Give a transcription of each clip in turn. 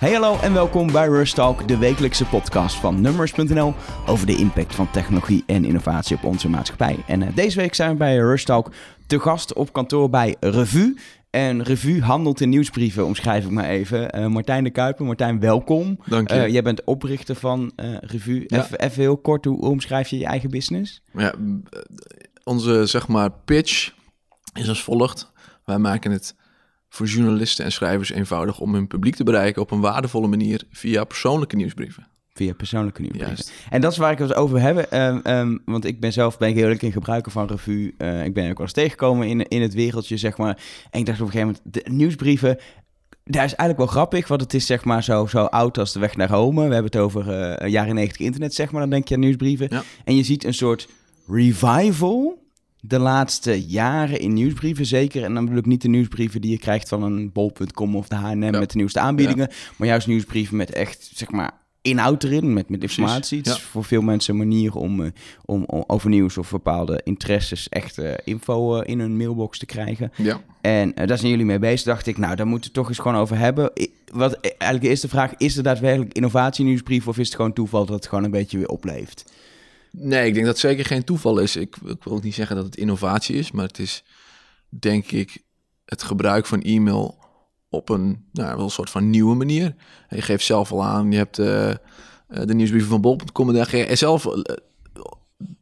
Hey hallo en welkom bij Rush Talk, de wekelijkse podcast van Numbers.nl over de impact van technologie en innovatie op onze maatschappij. En uh, deze week zijn we bij Rush Talk te gast op kantoor bij Revue. En Revue handelt in nieuwsbrieven, omschrijf ik maar even. Uh, Martijn de Kuiper, Martijn, welkom. Dank je. Uh, jij bent oprichter van Revue. Ja. Even, even heel kort, hoe omschrijf je je eigen business? Ja, onze zeg maar pitch is als volgt. Wij maken het voor journalisten en schrijvers eenvoudig om hun publiek te bereiken op een waardevolle manier via persoonlijke nieuwsbrieven. Via persoonlijke nieuwsbrieven. Juist. En dat is waar ik het over heb. Um, um, want ik ben zelf ben ik heel erg in gebruiker van revue. Uh, ik ben ook wel eens tegengekomen in, in het wereldje, zeg maar. En ik dacht op een gegeven moment, de nieuwsbrieven, daar is eigenlijk wel grappig, want het is zeg maar zo, zo oud als de weg naar Rome. We hebben het over uh, jaren 90 internet, zeg maar. Dan denk je aan nieuwsbrieven. Ja. En je ziet een soort revival de laatste jaren in nieuwsbrieven zeker. En dan bedoel ik niet de nieuwsbrieven die je krijgt van een bol.com of de H&M ja. met de nieuwste aanbiedingen. Ja. Maar juist nieuwsbrieven met echt, zeg maar, inhoud erin, met, met informatie. Het is voor veel mensen een manier om, uh, om, om, over nieuws of bepaalde interesses echt uh, info uh, in hun mailbox te krijgen. Ja. En daar zijn jullie mee bezig. Dacht ik, nou, daar moeten we toch eens gewoon over hebben. Wat eigenlijk de eerste vraag, is er daadwerkelijk innovatie nieuwsbrief of is het gewoon toeval dat het gewoon een beetje weer opleeft? Nee, ik denk dat het zeker geen toeval is. Ik, ik, wil ook niet zeggen dat het innovatie is, maar het is denk ik het gebruik van e-mail op een, nou, wel een soort van nieuwe manier. Je geeft zelf al aan, je hebt uh, de nieuwsbrieven van bol.com en daar je zelf uh,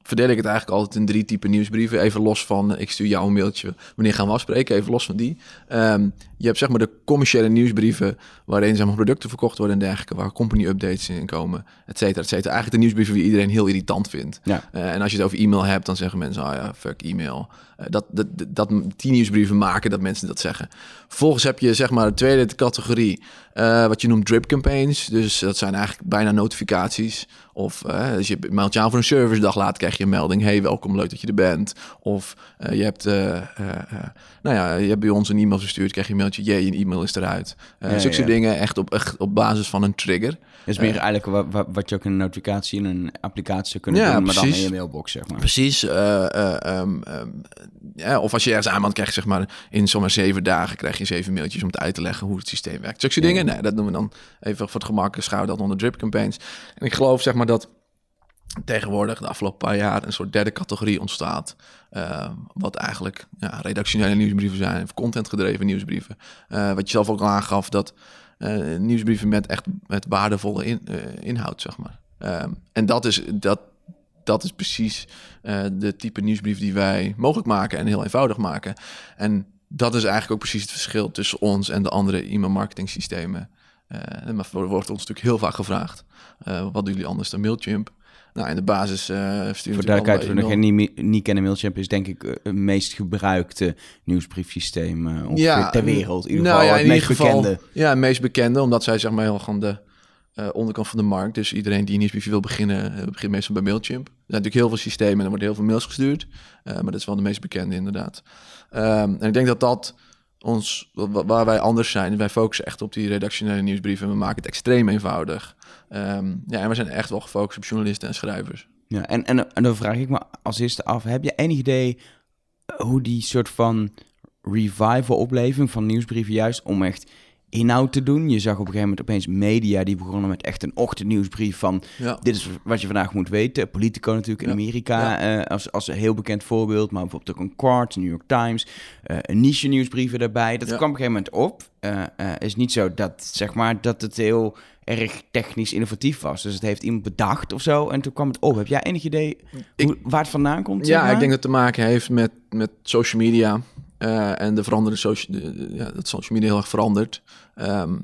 verdeel ik het eigenlijk altijd in drie typen nieuwsbrieven. Even los van, ik stuur jou een mailtje, wanneer gaan we afspreken? Even los van die. Um, je hebt zeg maar de commerciële nieuwsbrieven waarin zeg maar, producten verkocht worden en dergelijke, waar company updates in komen, et cetera, et cetera. Eigenlijk de nieuwsbrieven die iedereen heel irritant vindt. Ja. Uh, en als je het over e-mail hebt, dan zeggen mensen, ah oh ja, fuck e-mail. Uh, dat, dat, dat, die nieuwsbrieven maken dat mensen dat zeggen. Vervolgens heb je zeg maar de tweede categorie, uh, wat je noemt drip campaigns. Dus dat zijn eigenlijk bijna notificaties. Of als je meldt je aan voor een service, dag later krijg je een melding. Hey, welkom, leuk dat je er bent. Of je hebt, nou ja, je hebt bij ons een e-mail verstuurd, krijg je een mailtje, jee, je e-mail is eruit. Uh, ja, zulke ja. dingen echt op, echt op basis van een trigger. Dat is meer uh, eigenlijk wat, wat, je ook in een notificatie in een applicatie zou kunnen ja, doen, precies. maar dan in je mailbox, zeg maar. Precies. Uh, um, ja, of als je ergens aanband krijgt, zeg maar, in zomaar zeven dagen krijg je zeven mailtjes om het uit te leggen hoe het systeem werkt. Zulke dingen, nee, dat doen we dan even voor het gemak, schouwen dat onder drip campaigns. En ik geloof, zeg maar, dat tegenwoordig de afgelopen paar jaar een soort derde categorie ontstaat. Uh, wat eigenlijk ja, redactionele nieuwsbrieven zijn, of contentgedreven nieuwsbrieven. Uh, wat je zelf ook al aangaf, dat uh, nieuwsbrieven met echt met waardevolle in, inhoud, zeg maar. Ehm, en dat is, dat, dat is precies de type nieuwsbrief die wij mogelijk maken en heel eenvoudig maken. En dat is eigenlijk ook precies het verschil tussen ons en de andere e-mail marketing systemen. maar wordt ons natuurlijk heel vaak gevraagd. wat doen jullie anders dan Mailchimp? Nou, in de basis uh, sturen Voor duidelijkheid, we nog niet, niet kennen, Mailchimp is denk ik uh, het meest gebruikte nieuwsbriefsysteem uh, ja, ter wereld. In ieder nou, geval ja, het meest geval, bekende. Ja, het meest bekende, omdat zij zeg maar heel van de uh, onderkant van de markt. Dus iedereen die een nieuwsbriefje wil beginnen, begint meestal bij Mailchimp. Er zijn natuurlijk heel veel systemen en er worden heel veel mails gestuurd. maar dat is wel de meest bekende inderdaad. Um, en ik denk dat dat ons, waar wij anders zijn, wij focussen echt op die redactionele nieuwsbrieven en we maken het extreem eenvoudig. Um, ja, en we zijn echt wel gefocust op journalisten en schrijvers. Ja, en, en, en dan vraag ik me als eerste af, heb je enig idee hoe die soort van revival-opleving van nieuwsbrieven juist om echt inhoud te doen. Je zag op een gegeven moment opeens media die begonnen met echt een ochtendnieuwsbrief van ja. dit is wat je vandaag moet weten. Politico natuurlijk in Ja. Amerika Ja. eh, als, als een heel bekend voorbeeld, maar bijvoorbeeld ook een Quart, New York Times, eh, een niche nieuwsbrieven daarbij. Dat kwam op een gegeven moment op. Eh, is niet zo dat zeg maar dat het heel erg technisch innovatief was. Dus het heeft iemand bedacht of zo en toen kwam het op. Heb jij enig idee Ik- hoe, waar het vandaan komt? Ja, maar? ik denk dat het te maken heeft met, met social media eh, en de veranderde social, de- ja, dat social media heel erg verandert. Ehm,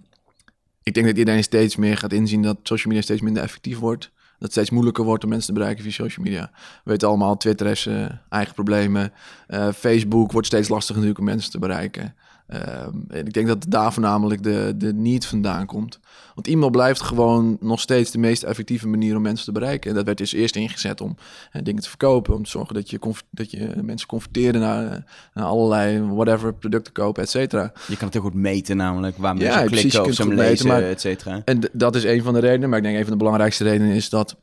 ik denk dat iedereen steeds meer gaat inzien dat social media steeds minder effectief wordt. Dat het steeds moeilijker wordt om mensen te bereiken via social media. We weten allemaal, Twitter heeft zijn eigen problemen. Eh, Facebook wordt steeds lastiger natuurlijk om mensen te bereiken. Ehm, en ik denk dat daar voornamelijk de, de need vandaan komt. Want e-mail blijft gewoon nog steeds de meest effectieve manier om mensen te bereiken. En dat werd dus eerst ingezet om eh, dingen te verkopen. Om te zorgen dat je, dat je mensen converteerde naar, naar allerlei whatever producten kopen, et cetera. Je kan het heel goed meten namelijk, waar Ja, mensen precies, klikken of kunt ze lezen, maar- et cetera. En dat is een van de redenen. Maar ik denk een van de belangrijkste redenen is dat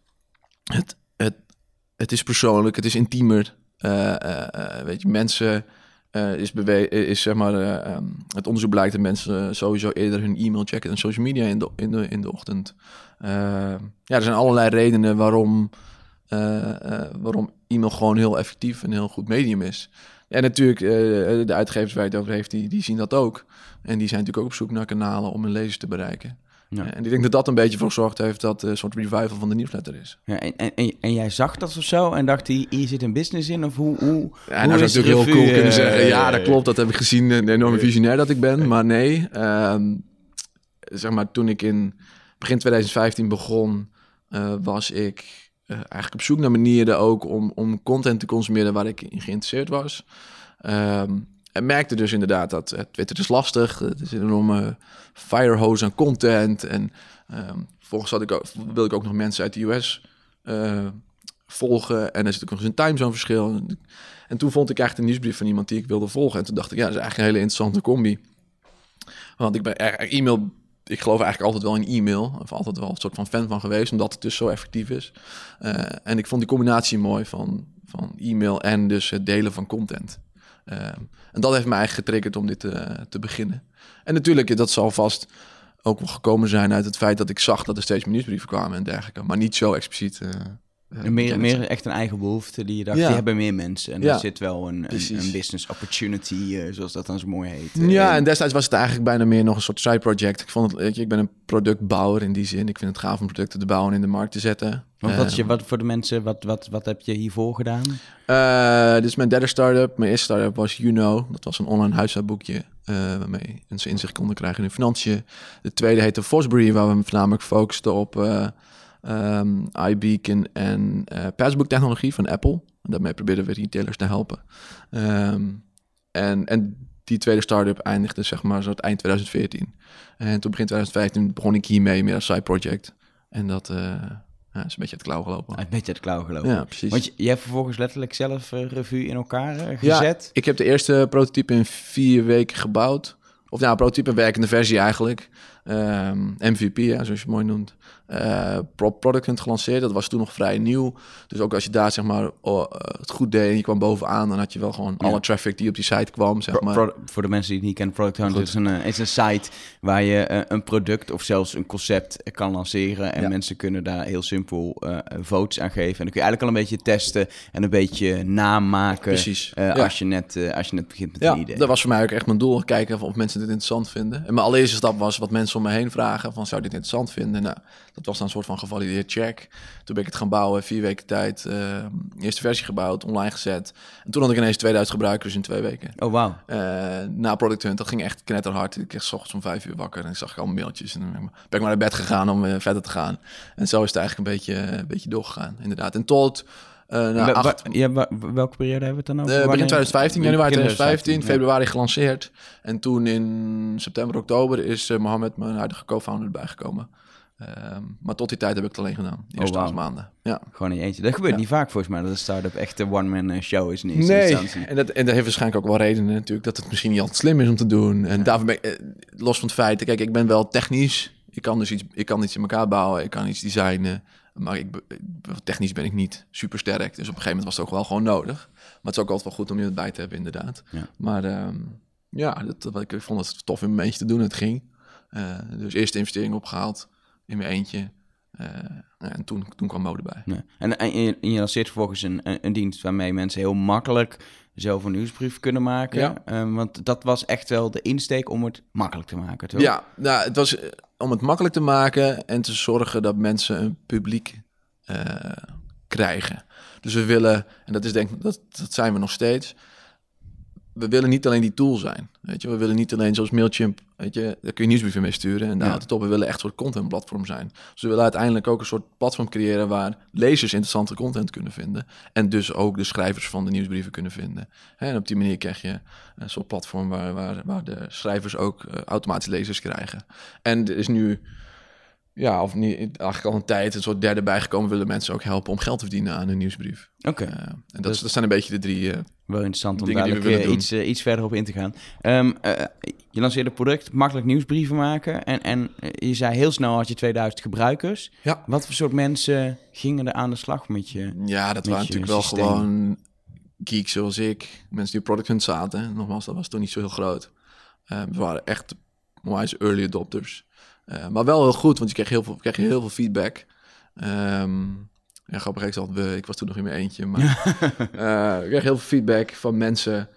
het, het, het is persoonlijk, het is intiemer. Eh, eh, weet je, mensen uh, is, bewe is zeg maar, uh, um, het onderzoek blijkt dat mensen sowieso eerder hun e-mail checken dan social media in de, in de, in de ochtend. Ja, er zijn allerlei redenen waarom, waarom e-mail gewoon heel effectief en heel goed medium is. En natuurlijk, de uitgevers waar het over heeft, die, die zien dat ook. En die zijn natuurlijk ook op zoek naar kanalen om hun lezers te bereiken. Ja. En ik denk dat dat een beetje voor gezorgd heeft dat een soort revival van de newsletter is. Ja, en, en, en jij zag dat of zo en dacht hij, hier zit een business in? Of hoe, hoe, ja, nou zou natuurlijk heel cool kunnen zeggen, ja dat klopt, dat heb ik gezien, een enorme visionair dat ik ben. Maar nee, um, zeg maar toen ik in begin 2015 begon, uh, was ik uh, eigenlijk op zoek naar manieren ook om, om content te consumeren waar ik in geïnteresseerd was. Um, en merkte dus inderdaad dat uh, Twitter is lastig. Het is een enorme firehose aan content. En um, volgens had ik ook, wil ik ook nog mensen uit de US uh, volgen. En er zit ook nog eens een timezone verschil. En toen vond ik eigenlijk een nieuwsbrief van iemand die ik wilde volgen. En toen dacht ik, ja, dat is eigenlijk een hele interessante combi. Want ik ben e-mail ik geloof eigenlijk altijd wel in e-mail. Of altijd wel een soort van fan van geweest, omdat het dus zo effectief is. Uh, en ik vond die combinatie mooi van, van e-mail en dus het delen van content. Uh, en dat heeft mij eigenlijk getriggerd om dit te, eh, te beginnen. En natuurlijk, dat zal vast ook wel gekomen zijn uit het feit dat ik zag dat er steeds nieuwsbrieven kwamen en dergelijke. Maar niet zo expliciet. Uh, meer, meer echt een eigen behoefte die je dacht, ja. die hebben meer mensen. En ja. er zit wel een, een, een business opportunity, uh, zoals dat dan zo mooi heet. Ja, en destijds was het eigenlijk bijna meer nog een soort side project. Ik vond het, weet je, ik ben een productbouwer in die zin. Ik vind het gaaf om producten te bouwen en in de markt te zetten. Want wat is je, wat voor de mensen, wat, wat, wat heb je hiervoor gedaan? Uh, dit is mijn derde start-up. Mijn eerste start-up was You Know. Dat was een online huishoudboekje uh, waarmee mensen inzicht konden krijgen in hun financiën. De tweede heette Fosbury, waar we voornamelijk focusten op uh, um, iBeacon en uh, passbook technologie van Apple. En daarmee probeerden we retailers te helpen. Um, en, en die tweede start-up eindigde zeg maar zo het eind 2014. En toen begin 2015 begon ik hiermee meer als side project. En dat ja, is een beetje het klauw gelopen. Een beetje het klauw gelopen. Ja, precies. Want je, je hebt vervolgens letterlijk zelf uh, revue in elkaar uh, gezet. Ja, ik heb de eerste prototype in vier weken gebouwd. Of ja, prototype werkende versie eigenlijk. Um, ehm, MVP, ja, zoals je het mooi noemt uh, Product Hunt gelanceerd. Dat was toen nog vrij nieuw. Dus ook als je daar zeg maar oh, uh, het goed deed en je kwam bovenaan, dan had je wel gewoon ja. alle traffic die op die site kwam. Zeg maar. Pro, voor de mensen die het niet kennen, Product Hunt is een, uh, is een site waar je uh, een product of zelfs een concept kan lanceren. En ja. mensen kunnen daar heel simpel votes aan geven. En dan kun je eigenlijk al een beetje testen en een beetje namaken. Precies. Ja. Als, je net, als je net begint met ja, een idee. Dat was voor mij ook echt mijn doel. Kijken of mensen dit interessant vinden. En mijn allereerste stap was wat mensen om me heen vragen. Van zou dit interessant vinden? Nou, dat was dan een soort van gevalideerd check. Toen ben ik het gaan bouwen, vier weken tijd. Uh, eerste versie gebouwd, online gezet. En toen had ik ineens 2000 gebruikers in twee weken. Oh, wow. Uh, na Product Hunt, dat ging echt knetterhard. Ik kreeg s ochtends om vijf uur wakker en ik zag allemaal mailtjes. En dan ben ik maar naar bed gegaan om uh, verder te gaan. En zo is het eigenlijk een beetje, een beetje doorgegaan, inderdaad. En tot... Uh, nou, acht... ja, welke periode hebben we het dan over? Uh, begin 2015, januari 2015, 2015 februari gelanceerd. En toen in september, oktober is uh, Mohammed, mijn huidige co-founder, erbij gekomen. Um, maar tot die tijd heb ik het alleen gedaan. De eerste oh, wow. maanden. Ja. Gewoon in eentje. Dat gebeurt ja. niet vaak volgens mij, dat een start-up echt een one-man show is in eerste nee. instantie. En dat, en dat heeft waarschijnlijk ook wel redenen natuurlijk, dat het misschien niet altijd slim is om te doen. En ja. daarvoor ben ik, eh, los van het feit, kijk, ik ben wel technisch. Ik kan dus iets, ik kan iets in elkaar bouwen, ik kan iets designen. Maar ik, technisch ben ik niet super sterk. Dus op een gegeven moment was het ook wel gewoon nodig. Maar het is ook altijd wel goed om je bij te hebben, inderdaad. Ja. Maar um, ja, dat, dat, ik vond het tof in mijn eentje te doen. Het ging. Uh, dus eerst de investering opgehaald in mijn eentje. Uh, en toen, toen kwam mode bij. Ja. En, en, je, je lanceert vervolgens een, een, een, dienst waarmee mensen heel makkelijk zelf een nieuwsbrief kunnen maken. Ja. Um, want dat was echt wel de insteek om het makkelijk te maken, toch? Ja, nou, het was om het makkelijk te maken en te zorgen dat mensen een publiek uh, krijgen. Dus we willen, en dat is denk dat, dat zijn we nog steeds we willen niet alleen die tool zijn. Weet je, we willen niet alleen zoals Mailchimp, weet je, daar kun je nieuwsbrieven mee sturen en daar ja. het op. We willen echt een soort contentplatform zijn. Dus we willen uiteindelijk ook een soort platform creëren waar lezers interessante content kunnen vinden en dus ook de schrijvers van de nieuwsbrieven kunnen vinden. En op die manier krijg je een soort platform waar, waar, waar de schrijvers ook uh, automatisch lezers krijgen. En er is nu ja, of niet, eigenlijk al een tijd een soort derde bijgekomen willen mensen ook helpen om geld te verdienen aan een nieuwsbrief. Oké. Okay. Uh, en dat, dus, dat zijn een beetje de drie. Uh, wel interessant om daar iets, uh, iets verder op in te gaan. Um, je lanceerde het product, makkelijk nieuwsbrieven maken. En, en je zei heel snel had je 2000 gebruikers. Ja. Wat voor soort mensen gingen er aan de slag met je? Ja, dat waren natuurlijk systeem? wel gewoon geeks zoals ik, mensen die product hunt zaten. Nogmaals, dat was toen niet zo heel groot. Uh, we waren echt onwijs early adopters. Uh, maar wel heel goed, want je kreeg heel veel, kreeg heel veel feedback. Um, ja, grappig, ik, zat, ik was toen nog in mijn eentje. Maar uh, ik kreeg heel veel feedback van mensen...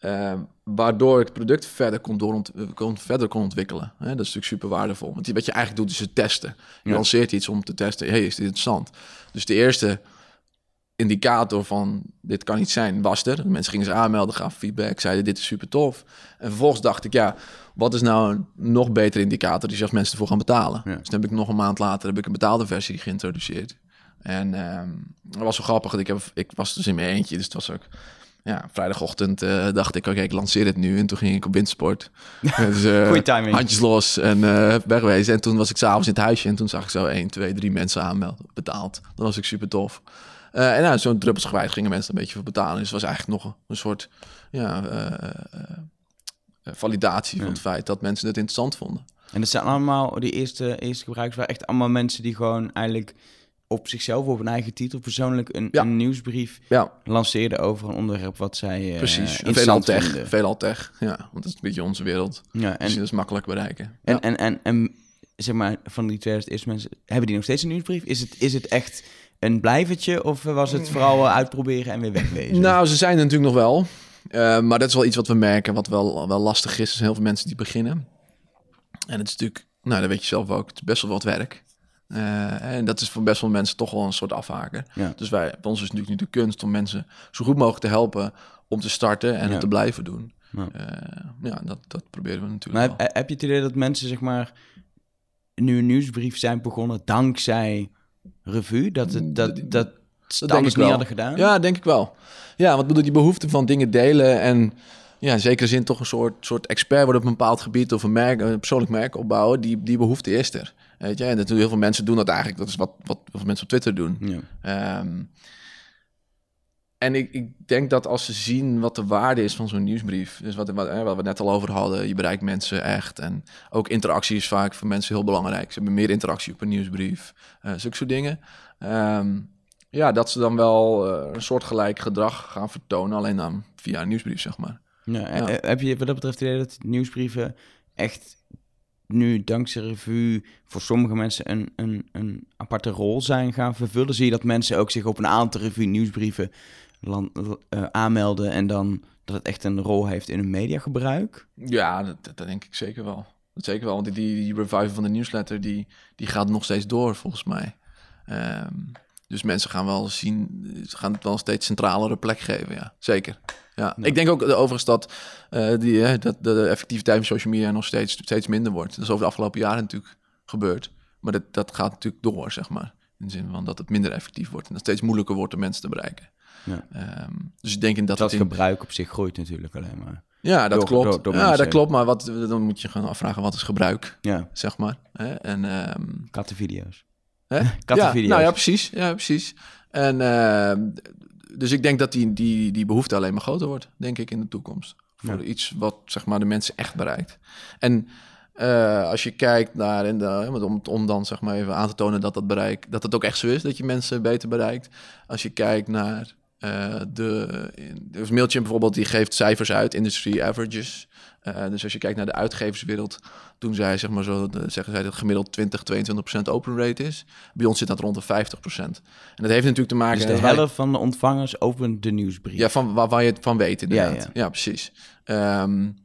Uh, waardoor ik het product verder kon, dooront kon, verder kon ontwikkelen. Hè, dat is natuurlijk super waardevol. Want wat je eigenlijk doet, is het testen. Je ja. lanceert iets om te testen. hey, is dit interessant? Dus de eerste indicator van dit kan niet zijn, was er. Mensen gingen ze aanmelden, gaven feedback, zeiden dit is super tof. En vervolgens dacht ik, ja, wat is nou een nog betere indicator die als mensen ervoor gaan betalen? Ja. Dus dan heb ik nog een maand later heb ik een betaalde versie geïntroduceerd. En um, dat was zo grappig. Ik, heb, ik was dus in mijn eentje, dus het was ook ja, vrijdagochtend uh, dacht ik, oké, ik lanceer het nu. En toen ging ik op windsport. dus, uh, Goeie timing. Handjes los en uh, wegwezen. En toen was ik s'avonds in het huisje en toen zag ik zo 1, 2, 3 mensen aanmelden, betaald. Dat was ik super tof. Uh, en nou, zo'n druppelsgewijs gingen mensen een beetje voor betalen. Dus het was eigenlijk nog een, soort ja, validatie van het feit dat mensen het interessant vonden. En dat zijn allemaal, die eerste, eerste gebruikers waren echt allemaal mensen die gewoon eigenlijk op zichzelf, op een eigen titel, persoonlijk een, een nieuwsbrief ja. lanceerden over een onderwerp wat zij uh, Precies, veelal tech, veelal tech, ja, want dat is een beetje onze wereld. Ja, en, dus dat is makkelijk bereiken. En, en, en, en, zeg maar, van die 2000 eerste mensen, hebben die nog steeds een nieuwsbrief? Is het, is het echt een blijvertje of was het vooral uitproberen en weer wegwezen? Nou, ze zijn er natuurlijk nog wel. Uh, maar dat is wel iets wat we merken, wat wel, wel lastig is. Er zijn heel veel mensen die beginnen. En het is natuurlijk, nou, dat weet je zelf ook, het is best wel wat werk. Uh, en dat is voor best wel mensen toch wel een soort afhaken. Ja. Dus wij, bij ons is natuurlijk niet de kunst om mensen zo goed mogelijk te helpen om te starten en het te blijven doen. Ja, uh, ja dat, dat proberen we natuurlijk. Maar heb, heb, je het idee dat mensen, zeg maar, nu een nieuwsbrief zijn begonnen dankzij revue? Dat het dat, dat, dat, dat denk ik niet hadden gedaan? Ja, denk ik wel. Ja, want bedoel, die behoefte van dingen delen en ja, in zekere zin toch een soort, soort expert worden op een bepaald gebied of een, merk, een persoonlijk merk opbouwen, die, die behoefte is er. Weet je, en dat, heel veel mensen doen dat eigenlijk. Dat is wat, wat, wat mensen op Twitter doen. Ja. Um, en ik, ik denk dat als ze zien wat de waarde is van zo'n nieuwsbrief, dus wat, wat, wat, we net al over hadden, je bereikt mensen echt. En ook interactie is vaak voor mensen heel belangrijk. Ze hebben meer interactie op een nieuwsbrief, uh, zulke soort dingen. Um, ja, dat ze dan wel uh, een soortgelijk gedrag gaan vertonen, alleen dan via een nieuwsbrief, zeg maar. Ja, ja. Heb je wat dat betreft idee dat nieuwsbrieven echt nu dankzij revue voor sommige mensen een, een, een aparte rol zijn gaan vervullen? Zie je dat mensen ook zich op een aantal revue nieuwsbrieven land, uh, aanmelden en dan dat het echt een rol heeft in hun mediagebruik? Ja, dat, dat denk ik zeker wel. Dat zeker wel, want die, die revival van de newsletter die, die gaat nog steeds door volgens mij. Um, dus mensen gaan wel zien, ze gaan het wel een steeds centralere plek geven, ja. Zeker. Ja. Ik denk ook overigens dat, uh, die, dat de effectiviteit van social media nog steeds, steeds minder wordt. Dat is over de afgelopen jaren natuurlijk gebeurd. Maar dat, dat gaat natuurlijk door, zeg maar. In de zin van dat het minder effectief wordt. En dat het steeds moeilijker wordt om mensen te bereiken. Ja. Um, dus ik denk dat... Dat in... gebruik op zich groeit natuurlijk alleen maar. Ja, dat klopt. ja, dat klopt. Maar wat, dan moet je gaan afvragen, wat is gebruik? Ja. Zeg maar. En, um... Kattenvideo's. Hè? Ja, nou ja, precies. Ja, precies. En uh, dus ik denk dat die, die, die behoefte alleen maar groter wordt, denk ik, in de toekomst. Voor iets wat zeg maar de mensen echt bereikt. En uh, als je kijkt naar, en de, om, om dan zeg maar even aan te tonen dat dat bereik, dat het ook echt zo is, dat je mensen beter bereikt. Als je kijkt naar uh, de, dus Mailchimp bijvoorbeeld, die geeft cijfers uit, industry averages. Uh, dus als je kijkt naar de uitgeverswereld, toen zij zeg maar zo, zeggen zij dat gemiddeld 20, 22% open rate is. Bij ons zit dat rond de 50% En dat heeft natuurlijk te maken... Dus de helft van de ontvangers opent de nieuwsbrief. Ja, van waar, waar je het van weet inderdaad. Ja, ja. ja precies. Um,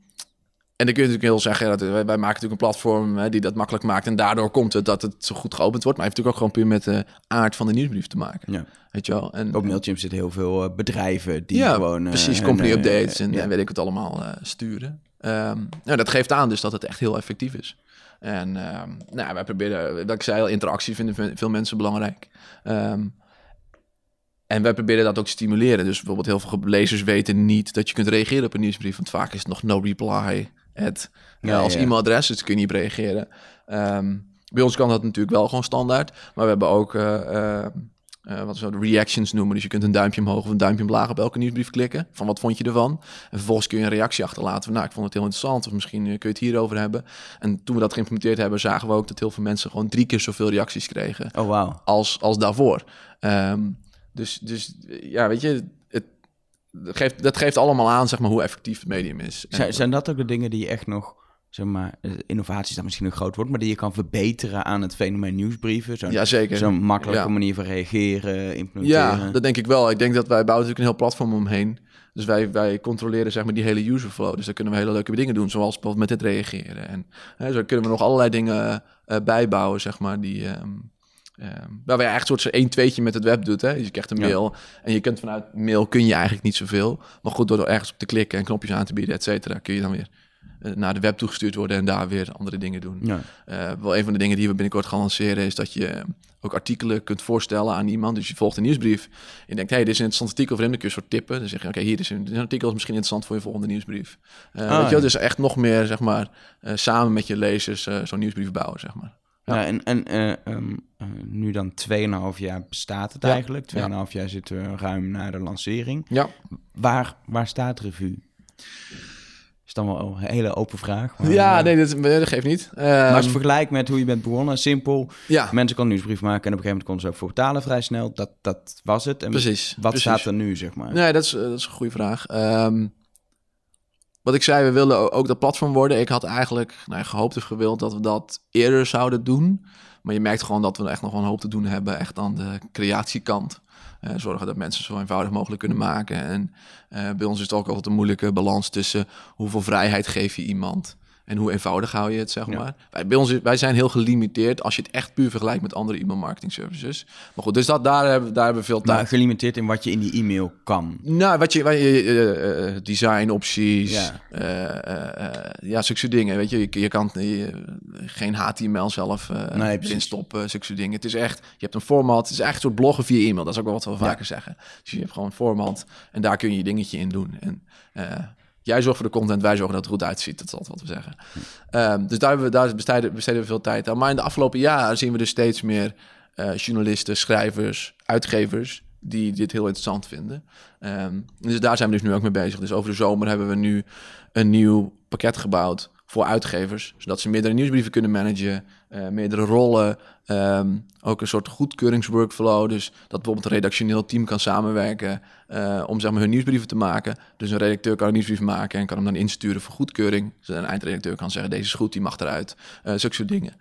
en dan kun je natuurlijk heel zeggen, dat wij, wij maken natuurlijk een platform hè, die dat makkelijk maakt. En daardoor komt het dat het zo goed geopend wordt. Maar het heeft natuurlijk ook gewoon puur met de aard van de nieuwsbrief te maken. Ja. Weet je wel? En, Op Mailchimp zitten heel veel uh, bedrijven die ja, gewoon... Uh, precies, company updates en, en, weet ik het allemaal uh, sturen. Um, nou, dat geeft aan dus dat het echt heel effectief is. En um, nou, wij proberen, dat ik zei al, interactie vinden veel mensen belangrijk. Um, en wij proberen dat ook te stimuleren. Dus bijvoorbeeld heel veel lezers weten niet dat je kunt reageren op een nieuwsbrief. Want vaak is het nog no reply. Het, ja, als e-mailadres, dus kun je niet reageren. Um, bij ons kan dat natuurlijk wel gewoon standaard. Maar we hebben ook uh, uh, wat we reactions noemen. Dus je kunt een duimpje omhoog of een duimpje omlaag op elke nieuwsbrief klikken. Van wat vond je ervan? En vervolgens kun je een reactie achterlaten. Van, nou, ik vond het heel interessant. Of misschien kun je het hierover hebben. En toen we dat geïmplementeerd hebben, zagen we ook dat heel veel mensen gewoon drie keer zoveel reacties kregen. Oh, wow. Als, als daarvoor. Um, dus, dus ja, weet je, dat, geeft, dat geeft allemaal aan zeg maar, hoe effectief het medium is. Zijn, zijn dat ook de dingen die je echt nog zeg maar, eh, innovatie is dan misschien een groot woord, maar die je kan verbeteren aan het fenomeen nieuwsbrieven. Zo'n, ja, zeker. Zo'n makkelijke manier van reageren, implementeren. Ja, dat denk ik wel. Ik denk dat wij bouwen natuurlijk een heel platform omheen. Dus wij, wij controleren zeg maar die hele user flow. Dus daar kunnen we hele leuke dingen doen, zoals bijvoorbeeld met dit reageren. En hè, zo kunnen we nog allerlei dingen uh, bijbouwen, zeg maar, die... Um, um, waar wij echt een soort één tweetje met het web doet. Hè? Dus je krijgt een mail en je kunt vanuit mail kun je eigenlijk niet zoveel. Maar goed, door er ergens op te klikken en knopjes aan te bieden, et cetera, kun je dan weer uh, naar de web toegestuurd worden en daar weer andere dingen doen. Ja. Uh, wel een van de dingen die we binnenkort gaan lanceren is dat je ook artikelen kunt voorstellen aan iemand. Dus je volgt een nieuwsbrief. Je denkt, hey, dit is een interessant artikel voor hem. Dan kun je soort tippen. Dan zeg je, oké, hier is een, een, artikel is misschien interessant voor je volgende nieuwsbrief. Uh, ah, weet je, dus echt nog meer, zeg maar, samen met je lezers zo'n nieuwsbrief bouwen, zeg maar. Ja, ja en, en um, nu dan 2,5 jaar bestaat het eigenlijk. 2,5 ja. jaar zitten we ruim na de lancering. Ja. Waar, waar staat Revue? Is dan wel een hele open vraag. Maar, ja, nee, dat, dat geeft niet. Um, maar als je vergelijkt met hoe je bent begonnen, simpel. Ja. Mensen konden nieuwsbrief maken en op een gegeven moment konden ze ook voor betalen vrij snel. Dat, dat was het. En precies. Wat precies. staat er nu, zeg maar? Nee, dat is, dat is een goede vraag. Um, wat ik zei, we wilden ook dat platform worden. Ik had eigenlijk nou, gehoopt of gewild dat we dat eerder zouden doen. Maar je merkt gewoon dat we echt nog wel een hoop te doen hebben, echt aan de creatiekant. Uh, zorgen dat mensen zo eenvoudig mogelijk kunnen maken. En uh, bij ons is het ook altijd een moeilijke balans tussen hoeveel vrijheid geef je iemand en hoe eenvoudig hou je het, zeg maar. Wij, bij ons, wij zijn heel gelimiteerd als je het echt puur vergelijkt met andere e-mail marketing services. Maar goed, dus dat, daar, hebben, daar hebben we veel tijd. Maar gelimiteerd in wat je in die e-mail kan? Nou, wat je, wat je uh, uh, design opties, ja. Uh, ja, zulke dingen. Weet je, je, je kan geen HTML zelf nee, instoppen, zulke dingen. Het is echt, je hebt een format, het is echt een soort bloggen via e-mail. Dat is ook wel wat we vaker zeggen. Dus je hebt gewoon een format en daar kun je je dingetje in doen. En Jij zorgt voor de content, wij zorgen dat het goed uitziet. Dat is altijd wat we zeggen. Um, dus daar, we, daar besteden, we veel tijd aan. Maar in de afgelopen jaren zien we dus steeds meer uh, journalisten, schrijvers, uitgevers die dit heel interessant vinden. Um, dus daar zijn we dus nu ook mee bezig. Dus over de zomer hebben we nu een nieuw pakket gebouwd voor uitgevers, zodat ze meerdere nieuwsbrieven kunnen managen, uh, meerdere rollen, um, ook een soort goedkeuringsworkflow, dus dat bijvoorbeeld een redactioneel team kan samenwerken uh, om zeg maar hun nieuwsbrieven te maken. Dus een redacteur kan een nieuwsbrief maken en kan hem dan insturen voor goedkeuring. Dus een eindredacteur kan zeggen deze is goed, die mag eruit, uh, zulke soort dingen.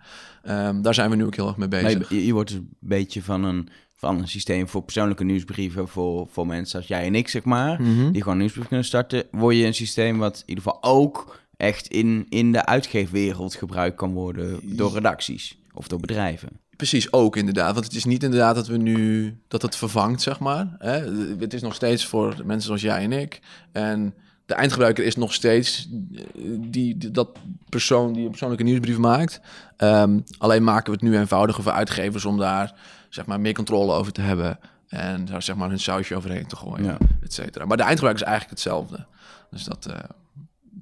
Um, daar zijn we nu ook heel erg mee bezig. je, je wordt dus een beetje van een van een systeem voor persoonlijke nieuwsbrieven voor, voor mensen als jij en ik, zeg maar, mm -hmm. die gewoon nieuwsbrief kunnen starten, word je een systeem wat in ieder geval ook echt in, in de uitgeefwereld gebruikt kan worden door redacties of door bedrijven. Precies, ook inderdaad. Want het is niet inderdaad dat we nu dat het vervangt, zeg maar. Hè? Het is nog steeds voor mensen zoals jij en ik. En de eindgebruiker is nog steeds die, die dat persoon die een persoonlijke nieuwsbrief maakt. Um, alleen maken we het nu eenvoudiger voor uitgevers om daar zeg maar meer controle over te hebben. En daar zeg maar een sausje overheen te gooien, ja. et cetera. Maar de eindgebruiker is eigenlijk hetzelfde. Dus dat, uh,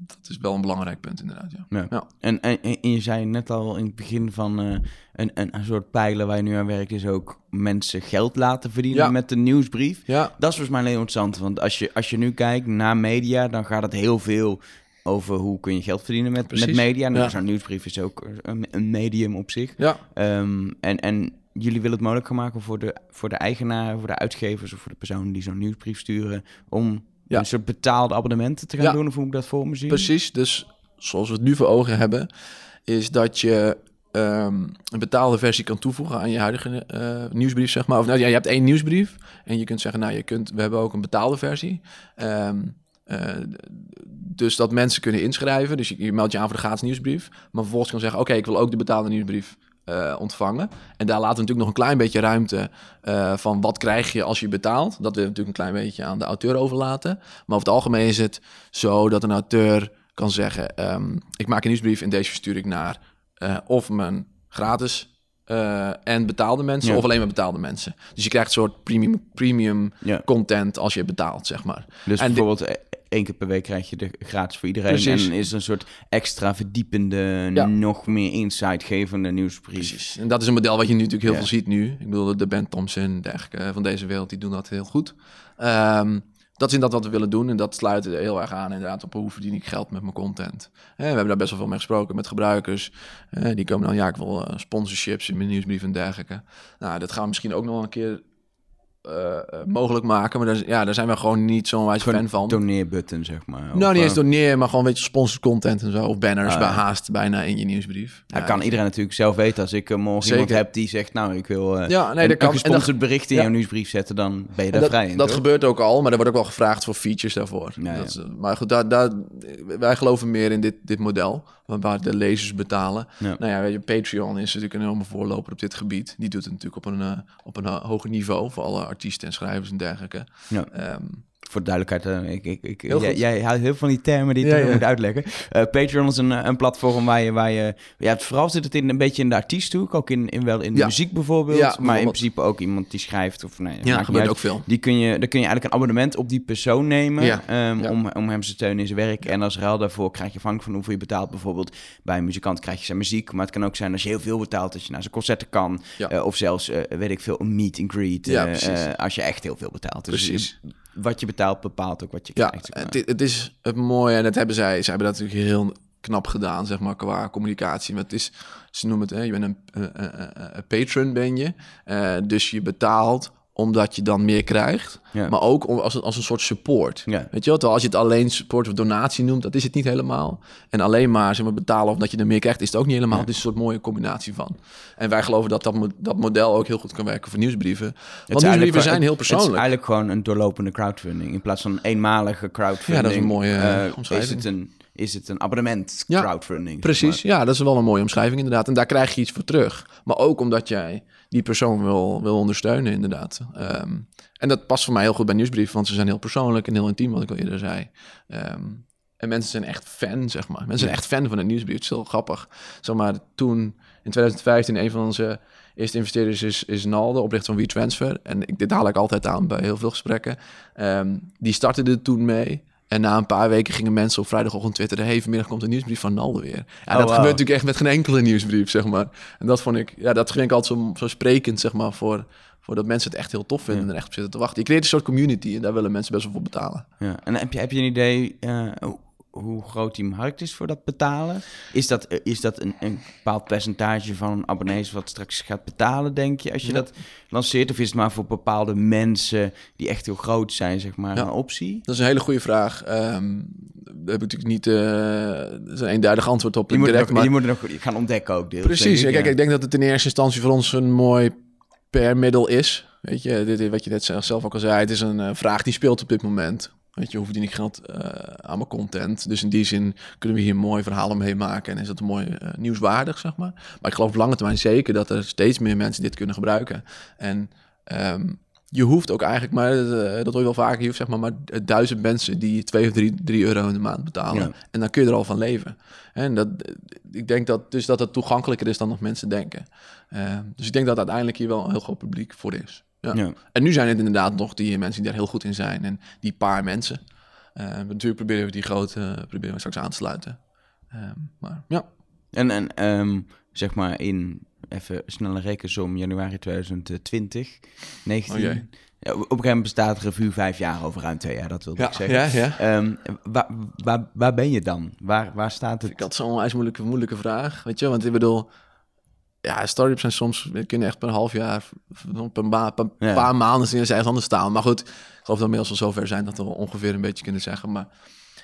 dat is wel een belangrijk punt inderdaad. Ja. ja. ja. En, en, en, je zei net al in het begin van uh, een, een, een, soort pijlen waar je nu aan werkt, is ook mensen geld laten verdienen ja. met de nieuwsbrief. Ja. Dat is volgens mij heel interessant, want als je, als je nu kijkt naar media, dan gaat het heel veel over hoe kun je geld verdienen met, met media. Nou, Zo'n nieuwsbrief is ook een, een, medium op zich. Ja. Um, en, en jullie willen het mogelijk gaan maken voor de, voor de eigenaar, voor de uitgevers of voor de personen die zo'n nieuwsbrief sturen, om ja. een soort betaalde abonnementen te gaan doen, of hoe ik dat voor me zien? Precies, dus zoals we het nu voor ogen hebben, is dat je um, een betaalde versie kan toevoegen aan je huidige uh, nieuwsbrief, zeg maar. Of nou ja, je hebt één nieuwsbrief en je kunt zeggen, nou, je kunt, we hebben ook een betaalde versie. Um, uh, dus dat mensen kunnen inschrijven. Dus je, je meldt je aan voor de gratis nieuwsbrief. Maar vervolgens kan zeggen, oké, okay, ik wil ook de betaalde nieuwsbrief uh, ontvangen. En daar laten we natuurlijk nog een klein beetje ruimte uh, van wat krijg je als je betaalt. Dat we natuurlijk een klein beetje aan de auteur overlaten. Maar over het algemeen is het zo dat een auteur kan zeggen: um, Ik maak een nieuwsbrief en deze verstuur ik naar uh, of mijn gratis en betaalde mensen, ja. of alleen maar betaalde mensen. Dus je krijgt een soort premium, premium ja. content als je betaalt, zeg maar. Dus en bijvoorbeeld één keer per week krijg je de gratis voor iedereen. Precies. En is een soort extra verdiepende, ja. nog meer insightgevende nieuwsbrief. Precies. En dat is een model wat je nu natuurlijk heel veel ziet nu. Ik bedoel, de Ben Thompson, dergelijke van deze wereld, die doen dat heel goed. Um, dat is inderdaad wat we willen doen. En dat sluit heel erg aan inderdaad op hoe verdien ik geld met mijn content. we hebben daar best wel veel mee gesproken met gebruikers. die komen dan, ja, ik wil sponsorships in mijn nieuwsbrief en dergelijke. Nou, dat gaan we misschien ook nog een keer uh, mogelijk maken. Maar daar, ja, daar zijn we gewoon niet zo'n wijze fan van. doneerbutton, zeg maar. Nou, niet eens doneer, maar gewoon een beetje sponsored content en zo. Of banners ah, bij haast bijna in je nieuwsbrief. Ja, kan iedereen natuurlijk zelf weten. Als ik morgen iemand heb die zegt, nou, ik wil ja, nee, dat kan. een gesponsord bericht in jouw nieuwsbrief zetten, dan ben je daar vrij in. Dat gebeurt ook al, maar er wordt ook wel gevraagd voor features daarvoor. dat maar goed, daar, daar, wij geloven meer in dit, dit model, waar de lezers betalen. Nou ja, weet je, Patreon is natuurlijk een enorme voorloper op dit gebied. Die doet het natuurlijk op een, op een hoger niveau voor alle artiesten en schrijvers en dergelijke. Ja. Ehm, voor duidelijkheid, uh, ik, ik, ik, jij, jij, houdt heel veel van die termen die je ja, moet uitleggen. Uh, Patreon is een, eh, een platform waar je, waar je... Ja, vooral zit het in, een beetje in de artiesthoek. Ook in, in, wel in de muziek bijvoorbeeld. maar in principe ook iemand die schrijft. Of, nee, ja, gebeurt ook veel. Die kun je, dan kun je eigenlijk een abonnement op die persoon nemen... Um, om, om hem te steunen in zijn werk. En als ruil daarvoor krijg je van hoeveel je betaalt. Bijvoorbeeld bij een muzikant krijg je zijn muziek. Maar het kan ook zijn als je heel veel betaalt... dat je naar zijn concerten kan. of zelfs, weet ik veel, een meet and greet. als je echt heel veel betaalt. Dus precies wat je betaalt bepaalt ook wat je ja, krijgt. Het, het, is het mooie en dat hebben zij. Ze hebben dat natuurlijk heel knap gedaan, zeg maar, qua communicatie. Maar het is, ze noemen het, hè, je bent een, een patron ben je. Uh, dus je betaalt omdat je dan meer krijgt. Maar ook als, als een soort support. Ja. Weet je wel? Als je het alleen support of donatie noemt, dat is het niet helemaal. En alleen maar, zeg maar betalen omdat je er meer krijgt, is het ook niet helemaal. Het is een soort mooie combinatie van. En wij geloven dat dat, dat model ook heel goed kan werken voor nieuwsbrieven. Want nieuwsbrieven zijn heel persoonlijk. Het is eigenlijk gewoon een doorlopende crowdfunding. In plaats van een eenmalige crowdfunding. Ja, dat is een mooie uh, omschrijving. Is het een, is het een abonnement crowdfunding? precies. Ja, dat is wel een mooie omschrijving inderdaad. En daar krijg je iets voor terug. Maar ook omdat jij die persoon wil, wil ondersteunen, inderdaad. Ehm, en dat past voor mij heel goed bij nieuwsbrief, want ze zijn heel persoonlijk en heel intiem, wat ik al eerder zei. Ehm, en mensen zijn echt fan, zeg maar. Mensen zijn echt fan van het nieuwsbrief. Het is heel grappig. Zeg maar, toen in 2015 een van onze eerste investeerders is, is Nalde, oprichter van WeTransfer. En ik, dit haal ik altijd aan bij heel veel gesprekken. Um, die startte er toen mee. En na een paar weken gingen mensen op vrijdagochtend twitteren... hey, vanmiddag komt een nieuwsbrief van Nalde weer. Ja, oh, dat gebeurt natuurlijk echt met geen enkele nieuwsbrief, zeg maar. En dat vond ik, ja, dat vind ik altijd zo, zo sprekend, zeg maar... voor, voor dat mensen het echt heel tof vinden en er echt op zitten te wachten. Je creëert een soort community en daar willen mensen best wel voor betalen. Ja. En heb je, heb je een idee uh, hoe groot die markt is voor dat betalen? Is dat, eh, is dat een, een bepaald percentage van abonnees wat straks gaat betalen, denk je, als je dat lanceert? Of is het maar voor bepaalde mensen die echt heel groot zijn, zeg maar, een optie? Dat is een hele goede vraag. Um, daar heb ik natuurlijk niet uh, een eenduidig antwoord op. Moet, direct, nog, maar... je moet er nog gaan ontdekken ook. Precies. Ik, Kijk, ik denk dat het in eerste instantie voor ons een mooi per middel is. Weet je, dit, wat je net zelf ook al zei, het is een uh, vraag die speelt op dit moment. Weet je, hoe verdien ik geld uh, aan mijn content? Dus in die zin kunnen we hier mooi verhalen mee maken en is dat een mooi uh, nieuwswaardig, zeg maar. Maar ik geloof lange termijn zeker dat er steeds meer mensen dit kunnen gebruiken. En um, je hoeft ook eigenlijk maar, uh, dat hoor je wel vaker, je hoeft zeg maar maar duizend mensen die 2 of 3 euro in de maand betalen. En dan kun je er al van leven. En dat, ik denk dat, dus dat het toegankelijker is dan nog mensen denken. Uh, dus ik denk dat uiteindelijk hier wel een heel groot publiek voor is. Ja. En nu zijn het inderdaad nog die mensen die daar heel goed in zijn. En die paar mensen. Uh, natuurlijk proberen we die grote proberen we straks aan te sluiten. Uh, maar ja. En, en um, zeg maar in even snelle rekensom januari 2020, 19. ja, op een gegeven moment bestaat revue vijf jaar over ruim twee jaar, dat wilde ja, ik zeggen. Ja, ja. Um, waar, waar, waar ben je dan? Waar, waar staat het? Ik had zo'n moeilijke, moeilijke vraag, weet je, want ik bedoel, ja, startups zijn soms, kunnen echt per half jaar, per, een paar maanden zien ze ergens anders staan. Maar goed, ik geloof dat we inmiddels al zover zijn dat we ongeveer een beetje kunnen zeggen. Maar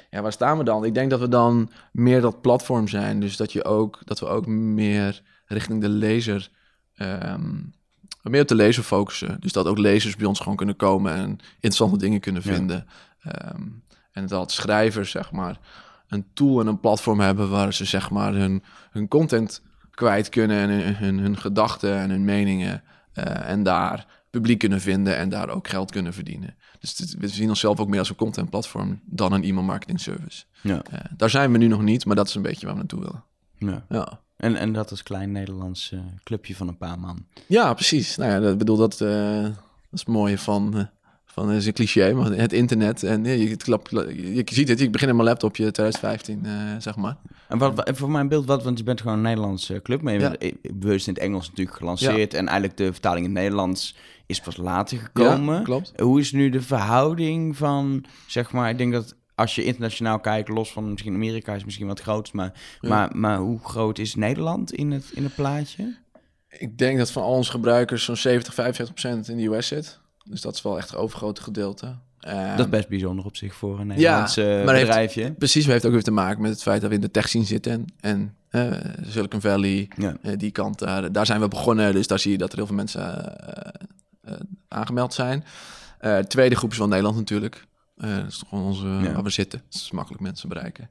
ja, waar staan we dan? Ik denk dat we dan meer dat platform zijn. Dus dat, je ook, dat we ook meer richting de lezer, um, meer op de lezer focussen. Dus dat ook lezers bij ons gewoon kunnen komen en interessante dingen kunnen vinden. Ehm, en dat schrijvers, zeg maar, een tool en een platform hebben waar ze, zeg maar, hun, hun content kwijt kunnen en hun, hun, gedachten en hun meningen. Uh, en daar publiek kunnen vinden en daar ook geld kunnen verdienen. Dus we zien onszelf ook meer als een contentplatform dan een e-mail marketing service. Ja. Uh, daar zijn we nu nog niet, maar dat is een beetje waar we naartoe willen. Ja. ja. En, en dat is klein Nederlands uh, clubje van een paar man. Ja, precies. Nou ja, dat bedoel dat, dat is het mooie van van is een cliché, maar het internet. En je, klap, je, je ziet het, ik begin in mijn laptopje 2015, uh, zeg maar. En wat, voor mijn beeld, wat, want je bent gewoon een Nederlandse club, maar je ja. bewust in het Engels natuurlijk gelanceerd. En eigenlijk de vertaling in het Nederlands is pas later gekomen. Ja, klopt. Hoe is nu de verhouding van, zeg maar, ik denk dat als je internationaal kijkt, los van misschien Amerika is misschien wat groot, maar, maar, maar hoe groot is Nederland in het, in het plaatje? Ik denk dat van al onze gebruikers zo'n 70, 75 procent in de US zit. Dus dat is wel echt het overgrote gedeelte. dat is best bijzonder op zich voor een Nederlandse ja, bedrijfje. Heeft, precies, maar heeft ook weer te maken met het feit dat we in de tech scene zitten. En uh, Silicon Valley, ja. die kant, daar zijn we begonnen. Dus daar zie je dat er heel veel mensen aangemeld zijn. tweede groep is wel Nederland natuurlijk. dat is toch gewoon onze, ja. waar we zitten. Dat is makkelijk mensen bereiken.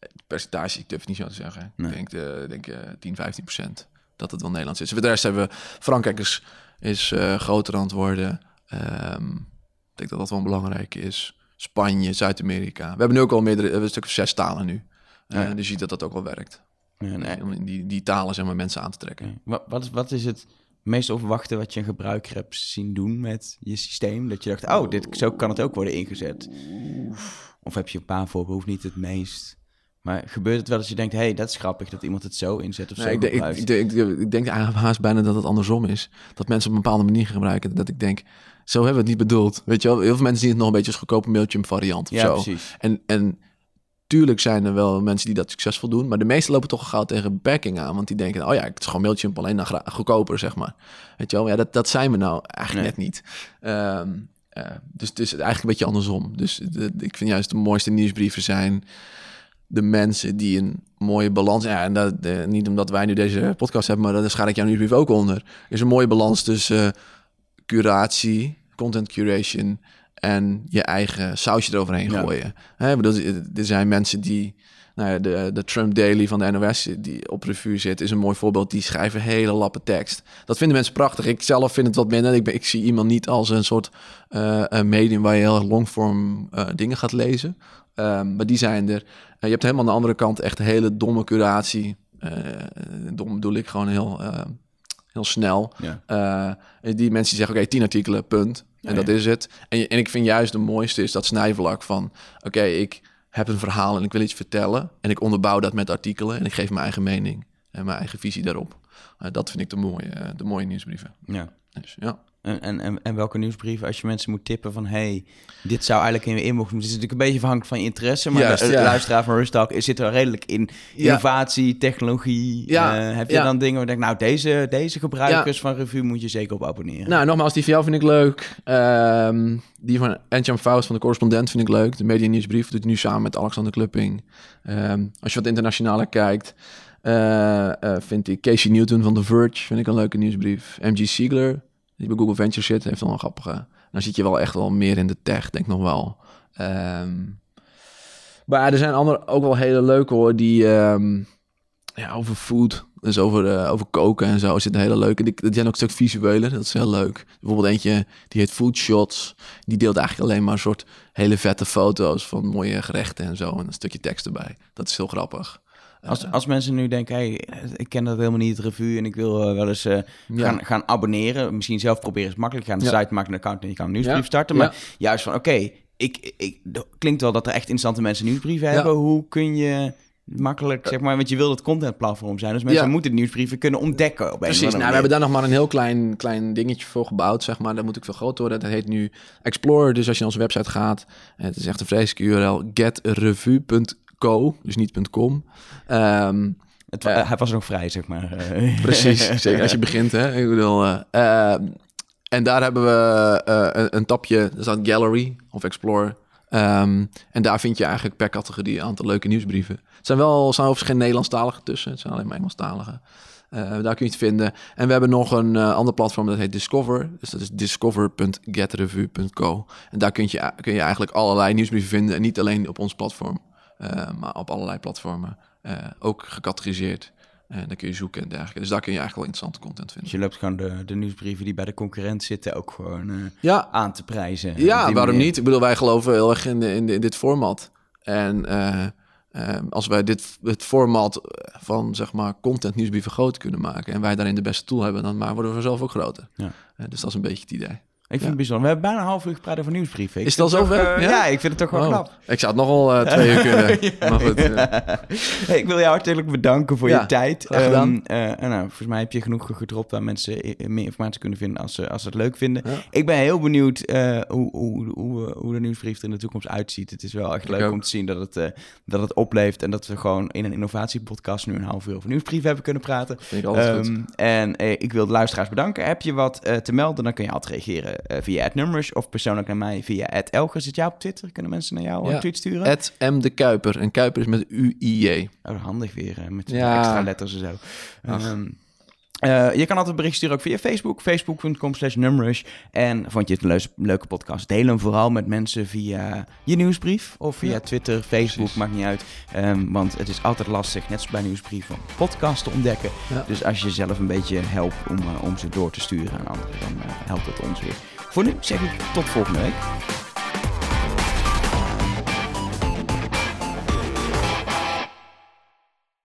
Het percentage, ik durf het niet zo te zeggen. Ik denk, uh, denk 10, 15 procent dat het wel Nederlands is. Voor de rest hebben we Frankrijk is, is groter aan het worden. Um, ik denk dat dat wel belangrijk is. Spanje, Zuid-Amerika. We hebben nu ook al meerdere, we hebben een stuk of zes talen nu. Ja. Uh, dus je ziet dat dat ook wel werkt. Ja, nee. Om die, die talen zeg maar, mensen aan te trekken. Wat, wat, is, wat is het meest overwachten wat je een gebruiker hebt zien doen met je systeem? Dat je dacht, oh, dit, zo kan het ook worden ingezet. Of heb je een paar voorbeelden, hoeft niet het meest... Maar gebeurt het wel als je denkt, hey, dat is grappig dat iemand het zo inzet of zo ik, denk, ik, ik, ik, denk haast bijna dat het andersom is. Dat mensen op een bepaalde manier gebruiken. Dat ik denk, zo hebben we het niet bedoeld. Weet je wel, heel veel mensen zien het nog een beetje als goedkope Mailchimp variant of ja, zo. Precies. En, en tuurlijk zijn er wel mensen die dat succesvol doen. Maar de meesten lopen toch gauw tegen backing aan. Want die denken, oh ja, het is gewoon Mailchimp alleen dan goedkoper, zeg maar. Weet je wel, ja, dat, dat zijn we nou eigenlijk net niet. Um, uh, dus het is eigenlijk een beetje andersom. Dus de, ik vind juist de mooiste nieuwsbrieven zijn de mensen die een mooie balans. Ja, en dat, uh, niet omdat wij nu deze podcast hebben, maar daar schaar ik jouw nieuwsbrief ook onder. Er is een mooie balans tussen uh, curatie, content curation en je eigen sausje eroverheen gooien. Hè, bedoel, er zijn mensen die. Nou ja, de, de Trump Daily van de NOS die op revue zit, is een mooi voorbeeld. Die schrijven hele lappen tekst. Dat vinden mensen prachtig. Ik zelf vind het wat minder. Ik, ben, ik zie iemand niet als een soort uh, medium waar je heel longform uh, dingen gaat lezen. Um, maar die zijn er. je hebt helemaal aan de andere kant echt hele domme curatie. Uh, dom bedoel ik gewoon heel, heel snel. Ja. die mensen die zeggen, oké, okay, tien artikelen, punt. En dat is het. En, en ik vind juist de mooiste is dat snijvlak van... oké, ik heb een verhaal en ik wil iets vertellen... en ik onderbouw dat met artikelen... en ik geef mijn eigen mening en mijn eigen visie daarop. Dat vind ik de mooie, de mooie nieuwsbrieven. Ja. Dus, ja. En, en, en, welke nieuwsbrieven, als je mensen moet tippen van... hey, dit zou eigenlijk in je inbox moeten... Het is natuurlijk een beetje afhankelijk van je interesse... maar de, luisteraar van Rustalk zit er redelijk in innovatie, technologie. Ja. Uh, heb je dan dingen waar je denkt... nou, deze, deze gebruikers van Revue moet je zeker op abonneren? Nou, nogmaals, die van jou vind ik leuk. Um, die van Encham Faust van de correspondent vind ik leuk. De media nieuwsbrief doet nu samen met Alexander Klupping. Um, als je wat internationaler kijkt... Uh, uh, vind ik Casey Newton van The Verge, vind ik een leuke nieuwsbrief. MG Siegler die bij Google Venture zit, heeft wel een grappige. Dan zit je wel echt wel meer in de tech, denk ik nog wel. Um, maar er zijn andere ook wel hele leuke hoor, die um, ja, over food, dus over, uh, over koken en zo, zit een hele leuke. Die, die zijn ook een stuk visueler, dat is heel leuk. Bijvoorbeeld eentje, die heet Food Shots. Die deelt eigenlijk alleen maar een soort hele vette foto's van mooie gerechten en zo. En een stukje tekst erbij. Dat is heel grappig. Als, als mensen nu denken, hey, ik ken dat helemaal niet, het revue, en ik wil uh, wel eens uh, gaan, gaan abonneren. Misschien zelf proberen is makkelijk. Ga aan de site, maken een account en je kan een nieuwsbrief starten. Maar juist van, oké, ik, ik, klinkt wel dat er echt interessante mensen nieuwsbrieven hebben. Hoe kun je makkelijk, zeg maar, want je wil het contentplatform zijn. Dus mensen moeten nieuwsbrieven kunnen ontdekken. Op Precies, nou, we hebben daar nog maar een heel klein, klein dingetje voor gebouwd, zeg maar. Dat moet ik veel groter worden. Dat heet nu Explorer. Dus als je naar onze website gaat, het is echt een vreselijke URL, getrevue.com Co, dus niet .com. Um, het, uh, hij was nog vrij, zeg maar. Precies, zeker als je begint. Hè? Ik bedoel, uh, en daar hebben we een, een, tapje, dat staat Gallery of Explore. Um, en daar vind je eigenlijk per categorie een aantal leuke nieuwsbrieven. Het zijn wel, zijn overigens geen Nederlandstalige tussen. Het zijn alleen maar Engelstalige. Uh, daar kun je het vinden. En we hebben nog een ander platform dat heet Discover. Dus dat is discover.getrevue.co. En daar kun je, kun je eigenlijk allerlei nieuwsbrieven vinden. En niet alleen op ons platform. Eh, maar op allerlei platformen eh, ook gecategoriseerd. En dan kun je zoeken en dergelijke. Dus daar kun je eigenlijk wel interessante content vinden. Dus je loopt gewoon de, de nieuwsbrieven die bij de concurrent zitten ook gewoon uh, ja. aan te prijzen. Ja, waarom niet? Ik bedoel, wij geloven heel erg in, in, in dit format. En uh, uh, als wij dit het format van zeg maar content nieuwsbrieven groot kunnen maken en wij daarin de beste tool hebben, dan maar worden we zelf ook groter. Ja. dus dat is een beetje het idee. Ik vind het bijzonder. We hebben bijna een half uur gepraat over nieuwsbrieven. is het al zover? Uh, ja? ik vind het toch wel oh. knap. Ik zou het nogal uh, twee uur kunnen. maar goed, hey, ik wil jou hartelijk bedanken voor je tijd. Um, uh, nou, volgens mij heb je genoeg gedropt waar mensen meer informatie kunnen vinden als ze, als ze het leuk vinden. Ik ben heel benieuwd hoe, hoe, hoe, hoe de nieuwsbrief er in de toekomst uitziet. Het is wel echt leuk om te zien dat het, dat het opleeft en dat we gewoon in een innovatiepodcast nu een half uur over nieuwsbrief hebben kunnen praten. Vind ik altijd um, goed. En ik wil de luisteraars bedanken. Heb je wat te melden, dan kun je altijd reageren via het nummers of persoonlijk naar mij via het Elger. Zit jij op Twitter? Kunnen mensen naar jou een tweet sturen? Het M de Kuiper. En Kuiper is met U-I-J. Oh, handig weer met extra letters en zo. Um, uh, je kan altijd bericht sturen ook via Facebook, facebook.com slash numrush. En vond je het een leuke podcast, deel hem vooral met mensen via je nieuwsbrief of via Twitter, Facebook, maakt niet uit. Um, want het is altijd lastig, net zoals bij nieuwsbrief, om podcasts te ontdekken. Ja. Dus als je zelf een beetje helpt om, uh, om ze door te sturen aan anderen, dan uh, helpt het ons weer. Voor nu zeg ik tot volgende week.